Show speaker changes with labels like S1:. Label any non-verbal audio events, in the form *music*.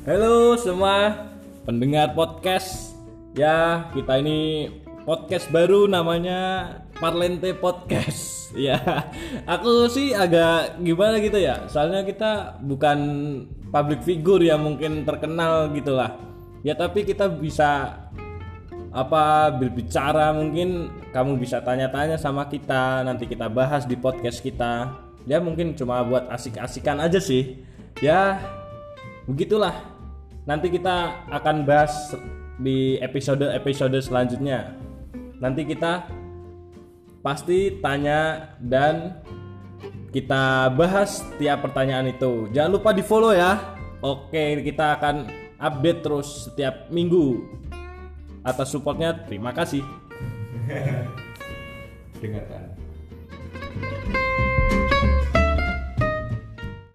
S1: Halo semua pendengar podcast. Ya, kita ini podcast baru namanya Parlente Podcast. *laughs* Ya, aku sih agak gimana gitu ya. Soalnya kita bukan public figure yang mungkin terkenal gitulah. Ya, tapi kita bisa apa berbicara mungkin kamu bisa tanya-tanya sama kita nanti kita bahas di podcast kita ya mungkin cuma buat asik-asikan aja sih ya begitulah. Nanti kita akan bahas di episode-episode selanjutnya. Nanti kita pasti tanya dan kita bahas tiap pertanyaan itu. Jangan lupa di follow ya. Oke kita akan update terus setiap minggu. Atas supportnya terima kasih. *laughs*
S2: Dengarkan